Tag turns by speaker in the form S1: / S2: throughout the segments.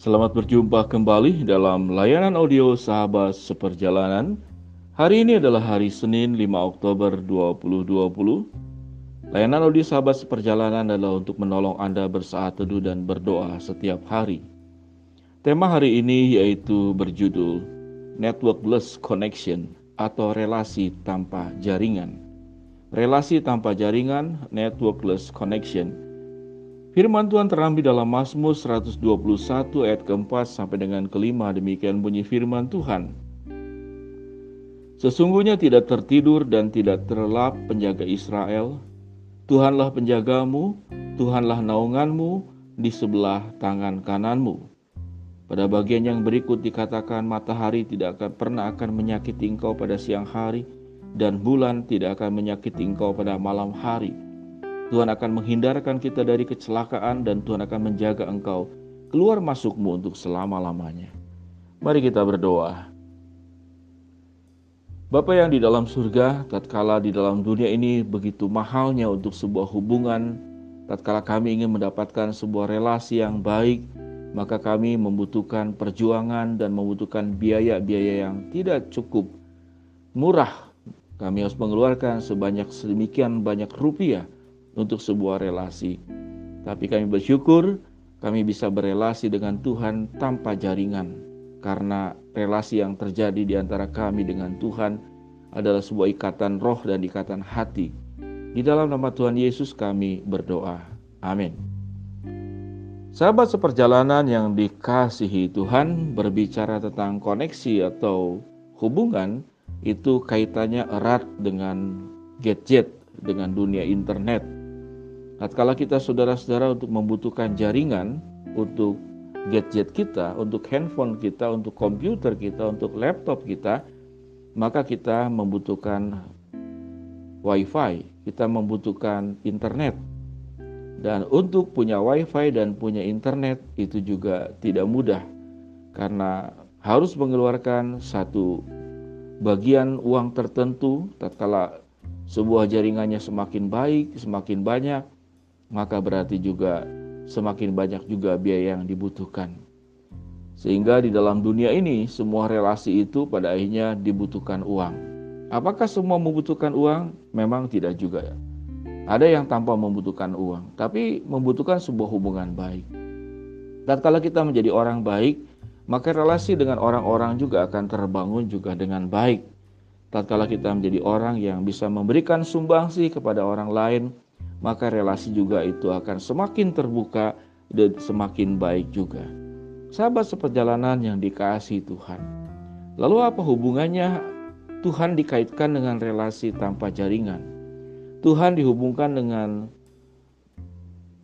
S1: Selamat berjumpa kembali dalam layanan audio Sahabat Seperjalanan. Hari ini adalah hari Senin 5 Oktober 2020. Layanan audio Sahabat Seperjalanan adalah untuk menolong Anda bersaat teduh dan berdoa setiap hari. Tema hari ini yaitu berjudul Networkless Connection atau relasi tanpa jaringan. Relasi tanpa jaringan, networkless connection Firman Tuhan terambil dalam Mazmur 121 ayat keempat sampai dengan kelima demikian bunyi firman Tuhan. Sesungguhnya tidak tertidur dan tidak terlelap penjaga Israel. Tuhanlah penjagamu, Tuhanlah naunganmu di sebelah tangan kananmu. Pada bagian yang berikut dikatakan matahari tidak akan pernah akan menyakiti engkau pada siang hari dan bulan tidak akan menyakiti engkau pada malam hari Tuhan akan menghindarkan kita dari kecelakaan dan Tuhan akan menjaga engkau keluar masukmu untuk selama-lamanya. Mari kita berdoa. Bapa yang di dalam surga, tatkala di dalam dunia ini begitu mahalnya untuk sebuah hubungan, tatkala kami ingin mendapatkan sebuah relasi yang baik, maka kami membutuhkan perjuangan dan membutuhkan biaya-biaya yang tidak cukup murah. Kami harus mengeluarkan sebanyak sedemikian banyak rupiah untuk sebuah relasi. Tapi kami bersyukur kami bisa berelasi dengan Tuhan tanpa jaringan karena relasi yang terjadi di antara kami dengan Tuhan adalah sebuah ikatan roh dan ikatan hati. Di dalam nama Tuhan Yesus kami berdoa. Amin. Sahabat seperjalanan yang dikasihi Tuhan berbicara tentang koneksi atau hubungan itu kaitannya erat dengan gadget, dengan dunia internet. Tatkala kita saudara-saudara untuk membutuhkan jaringan untuk gadget kita, untuk handphone kita, untuk komputer kita, untuk laptop kita, maka kita membutuhkan wifi, kita membutuhkan internet. Dan untuk punya wifi dan punya internet itu juga tidak mudah karena harus mengeluarkan satu bagian uang tertentu tatkala sebuah jaringannya semakin baik, semakin banyak, maka berarti juga semakin banyak juga biaya yang dibutuhkan. Sehingga di dalam dunia ini semua relasi itu pada akhirnya dibutuhkan uang. Apakah semua membutuhkan uang? Memang tidak juga ya. Ada yang tanpa membutuhkan uang, tapi membutuhkan sebuah hubungan baik. Dan kalau kita menjadi orang baik, maka relasi dengan orang-orang juga akan terbangun juga dengan baik. Tatkala kita menjadi orang yang bisa memberikan sumbangsi kepada orang lain, maka relasi juga itu akan semakin terbuka dan semakin baik juga. Sahabat seperjalanan yang dikasih Tuhan. Lalu apa hubungannya Tuhan dikaitkan dengan relasi tanpa jaringan? Tuhan dihubungkan dengan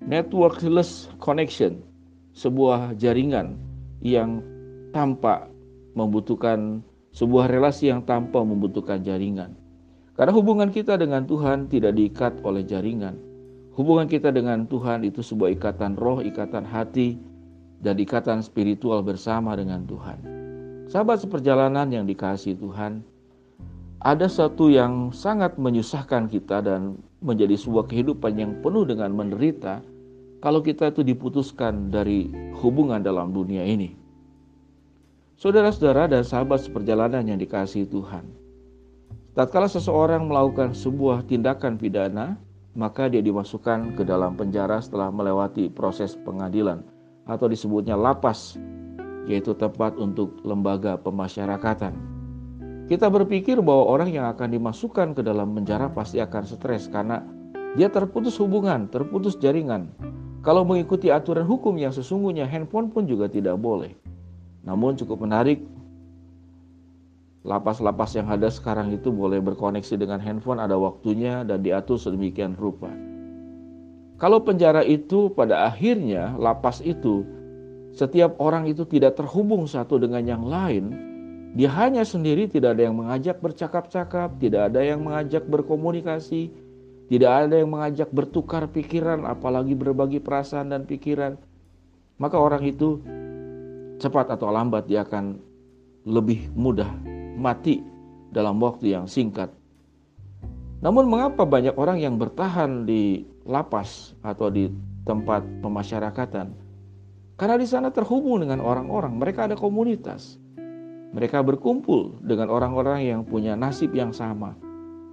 S1: networkless connection, sebuah jaringan yang tanpa membutuhkan sebuah relasi yang tanpa membutuhkan jaringan. Karena hubungan kita dengan Tuhan tidak diikat oleh jaringan. Hubungan kita dengan Tuhan itu sebuah ikatan roh, ikatan hati, dan ikatan spiritual bersama dengan Tuhan. Sahabat seperjalanan yang dikasih Tuhan, ada satu yang sangat menyusahkan kita dan menjadi sebuah kehidupan yang penuh dengan menderita kalau kita itu diputuskan dari hubungan dalam dunia ini. Saudara-saudara dan sahabat seperjalanan yang dikasih Tuhan, tatkala seseorang melakukan sebuah tindakan pidana, maka dia dimasukkan ke dalam penjara setelah melewati proses pengadilan atau disebutnya lapas, yaitu tempat untuk lembaga pemasyarakatan. Kita berpikir bahwa orang yang akan dimasukkan ke dalam penjara pasti akan stres karena dia terputus hubungan, terputus jaringan. Kalau mengikuti aturan hukum yang sesungguhnya handphone pun juga tidak boleh. Namun cukup menarik lapas-lapas yang ada sekarang itu boleh berkoneksi dengan handphone ada waktunya dan diatur sedemikian rupa. Kalau penjara itu pada akhirnya lapas itu setiap orang itu tidak terhubung satu dengan yang lain, dia hanya sendiri tidak ada yang mengajak bercakap-cakap, tidak ada yang mengajak berkomunikasi, tidak ada yang mengajak bertukar pikiran apalagi berbagi perasaan dan pikiran. Maka orang itu cepat atau lambat dia akan lebih mudah mati dalam waktu yang singkat. Namun mengapa banyak orang yang bertahan di lapas atau di tempat pemasyarakatan? Karena di sana terhubung dengan orang-orang, mereka ada komunitas. Mereka berkumpul dengan orang-orang yang punya nasib yang sama.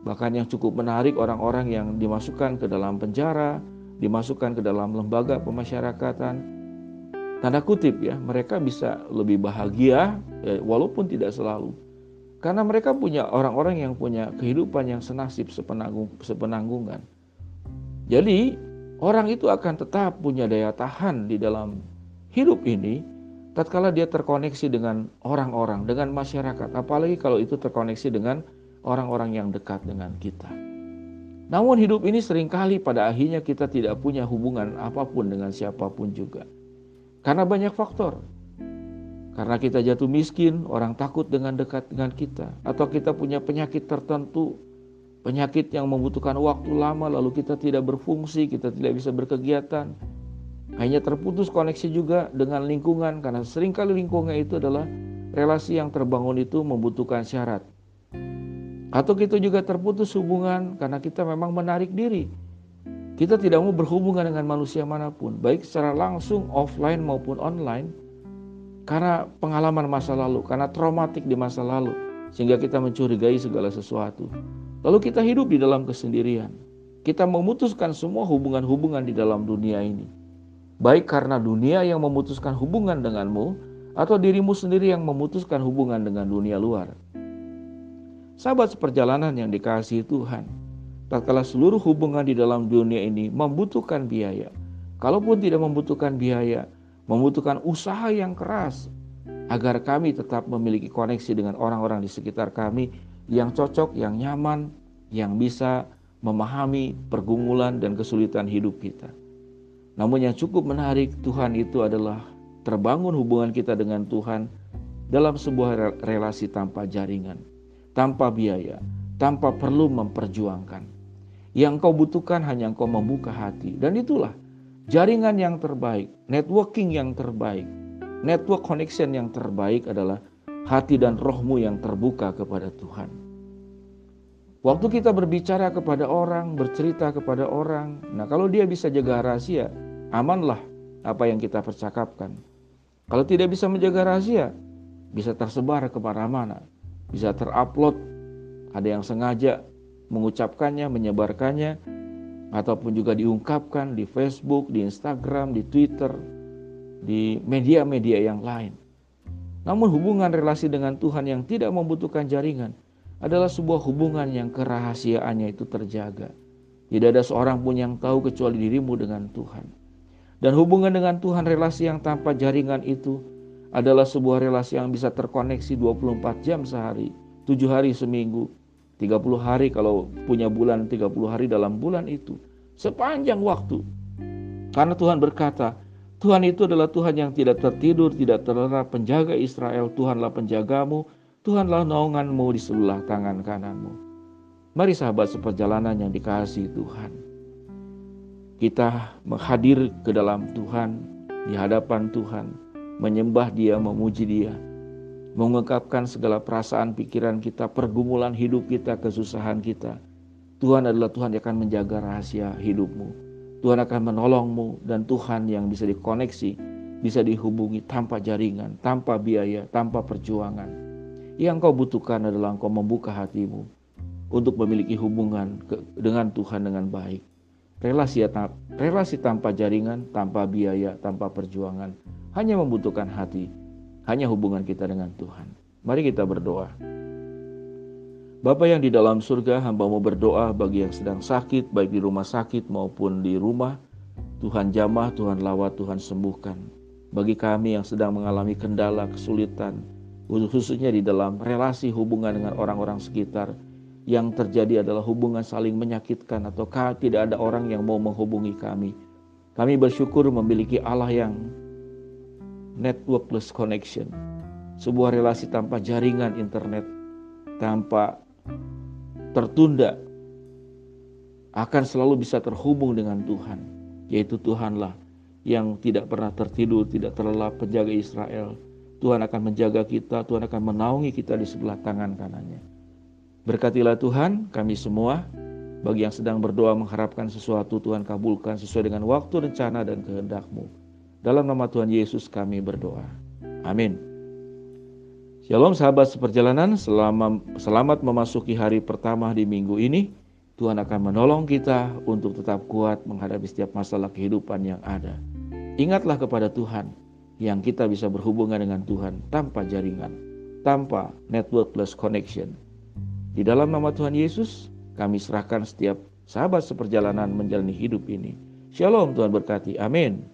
S1: Bahkan yang cukup menarik orang-orang yang dimasukkan ke dalam penjara, dimasukkan ke dalam lembaga pemasyarakatan. Tanda kutip ya, mereka bisa lebih bahagia ya, walaupun tidak selalu. Karena mereka punya orang-orang yang punya kehidupan yang senasib sepenanggung, sepenanggungan. Jadi orang itu akan tetap punya daya tahan di dalam hidup ini tatkala dia terkoneksi dengan orang-orang, dengan masyarakat, apalagi kalau itu terkoneksi dengan orang-orang yang dekat dengan kita. Namun hidup ini sering kali pada akhirnya kita tidak punya hubungan apa pun dengan siapa pun juga. Karena banyak faktor. Karena kita jatuh miskin, orang takut dengan dekat dengan kita. Atau kita punya penyakit tertentu, penyakit yang membutuhkan waktu lama lalu kita tidak berfungsi, kita tidak bisa berkegiatan. Hanya terputus koneksi juga dengan lingkungan karena sering kali lingkungan itu adalah relasi yang terbangun itu membutuhkan syarat. Atau kita juga terputus hubungan karena kita memang menarik diri. Kita tidak mau berhubungan dengan manusia mana pun, baik secara langsung offline maupun online. Karena pengalaman masa lalu, karena traumatik di masa lalu, sehingga kita mencurigai segala sesuatu. Lalu kita hidup di dalam kesendirian. Kita memutuskan semua hubungan-hubungan di dalam dunia ini baik karena dunia yang memutuskan hubungan denganmu atau dirimu sendiri yang memutuskan hubungan dengan dunia luar. Sahabat seperjalanan yang dikasihi Tuhan, tatkala seluruh hubungan di dalam dunia ini membutuhkan biaya, kalaupun tidak membutuhkan biaya, membutuhkan usaha yang keras agar kami tetap memiliki koneksi dengan orang-orang di sekitar kami yang cocok, yang nyaman, yang bisa memahami pergumulan dan kesulitan hidup kita. Namun yang cukup menarik Tuhan itu adalah terbangun hubungan kita dengan Tuhan dalam sebuah relasi tanpa jaringan, tanpa biaya, tanpa perlu memperjuangkan. Yang kau butuhkan hanya engkau membuka hati dan itulah jaringan yang terbaik, networking yang terbaik, network connection yang terbaik adalah hati dan rohmu yang terbuka kepada Tuhan. Waktu kita berbicara kepada orang, bercerita kepada orang, nah kalau dia bisa jaga rahasia, amanlah apa yang kita percakapkan. Kalau tidak bisa menjaga rahasia, bisa tersebar ke mana-mana, bisa terupload, ada yang sengaja mengucapkannya, menyebarkannya, ataupun juga diungkapkan di Facebook, di Instagram, di Twitter, di media-media yang lain. Namun hubungan relasi dengan Tuhan yang tidak membutuhkan jaringan, adalah sebuah hubungan yang kerahasiaannya itu terjaga. Tidak ada seorang pun yang tahu kecuali dirimu dengan Tuhan. Dan hubungan dengan Tuhan relasi yang tanpa jaringan itu adalah sebuah relasi yang bisa terkoneksi 24 jam sehari, 7 hari seminggu, 30 hari kalau punya bulan 30 hari dalam bulan itu. Sepanjang waktu. Karena Tuhan berkata, Tuhan itu adalah Tuhan yang tidak tertidur, tidak terlena, penjaga Israel, Tuhanlah penjagamu, Tuhanlah naunganmu di sebelah tangan kananmu. Mari sahabat seperjalanan yang dikasihi Tuhan. Kita menghadir ke dalam Tuhan, di hadapan Tuhan, menyembah Dia, memuji Dia, mengungkapkan segala perasaan pikiran kita, pergumulan hidup kita, kesusahan kita. Tuhan adalah Tuhan yang akan menjaga rahasia hidupmu. Tuhan akan menolongmu dan Tuhan yang bisa dikoneksi, bisa dihubungi tanpa jaringan, tanpa biaya, tanpa perjuangan. Yang kau butuhkan adalah engkau membuka hatimu untuk memiliki hubungan ke, dengan Tuhan dengan baik. Relasi, relasi tanpa jaringan, tanpa biaya, tanpa perjuangan, hanya membutuhkan hati, hanya hubungan kita dengan Tuhan. Mari kita berdoa. Bapak yang di dalam surga, hamba mau berdoa bagi yang sedang sakit, baik di rumah sakit maupun di rumah. Tuhan jamah, Tuhan lawat, Tuhan sembuhkan. Bagi kami yang sedang mengalami kendala, kesulitan, khususnya di dalam relasi hubungan dengan orang-orang sekitar yang terjadi adalah hubungan saling menyakitkan atau tidak ada orang yang mau menghubungi kami. Kami bersyukur memiliki Allah yang networkless connection, sebuah relasi tanpa jaringan internet, tanpa tertunda, akan selalu bisa terhubung dengan Tuhan, yaitu Tuhanlah yang tidak pernah tertidur, tidak terlelap penjaga Israel, Tuhan akan menjaga kita, Tuhan akan menaungi kita di sebelah tangan kanannya. Berkatilah Tuhan kami semua, bagi yang sedang berdoa mengharapkan sesuatu Tuhan kabulkan sesuai dengan waktu, rencana, dan kehendakmu. Dalam nama Tuhan Yesus kami berdoa. Amin. Shalom sahabat seperjalanan, selamat, selamat memasuki hari pertama di minggu ini. Tuhan akan menolong kita untuk tetap kuat menghadapi setiap masalah kehidupan yang ada. Ingatlah kepada Tuhan yang kita bisa berhubungan dengan Tuhan tanpa jaringan, tanpa network plus connection. Di dalam nama Tuhan Yesus, kami serahkan setiap sahabat seperjalanan menjalani hidup ini. Shalom Tuhan berkati. Amin.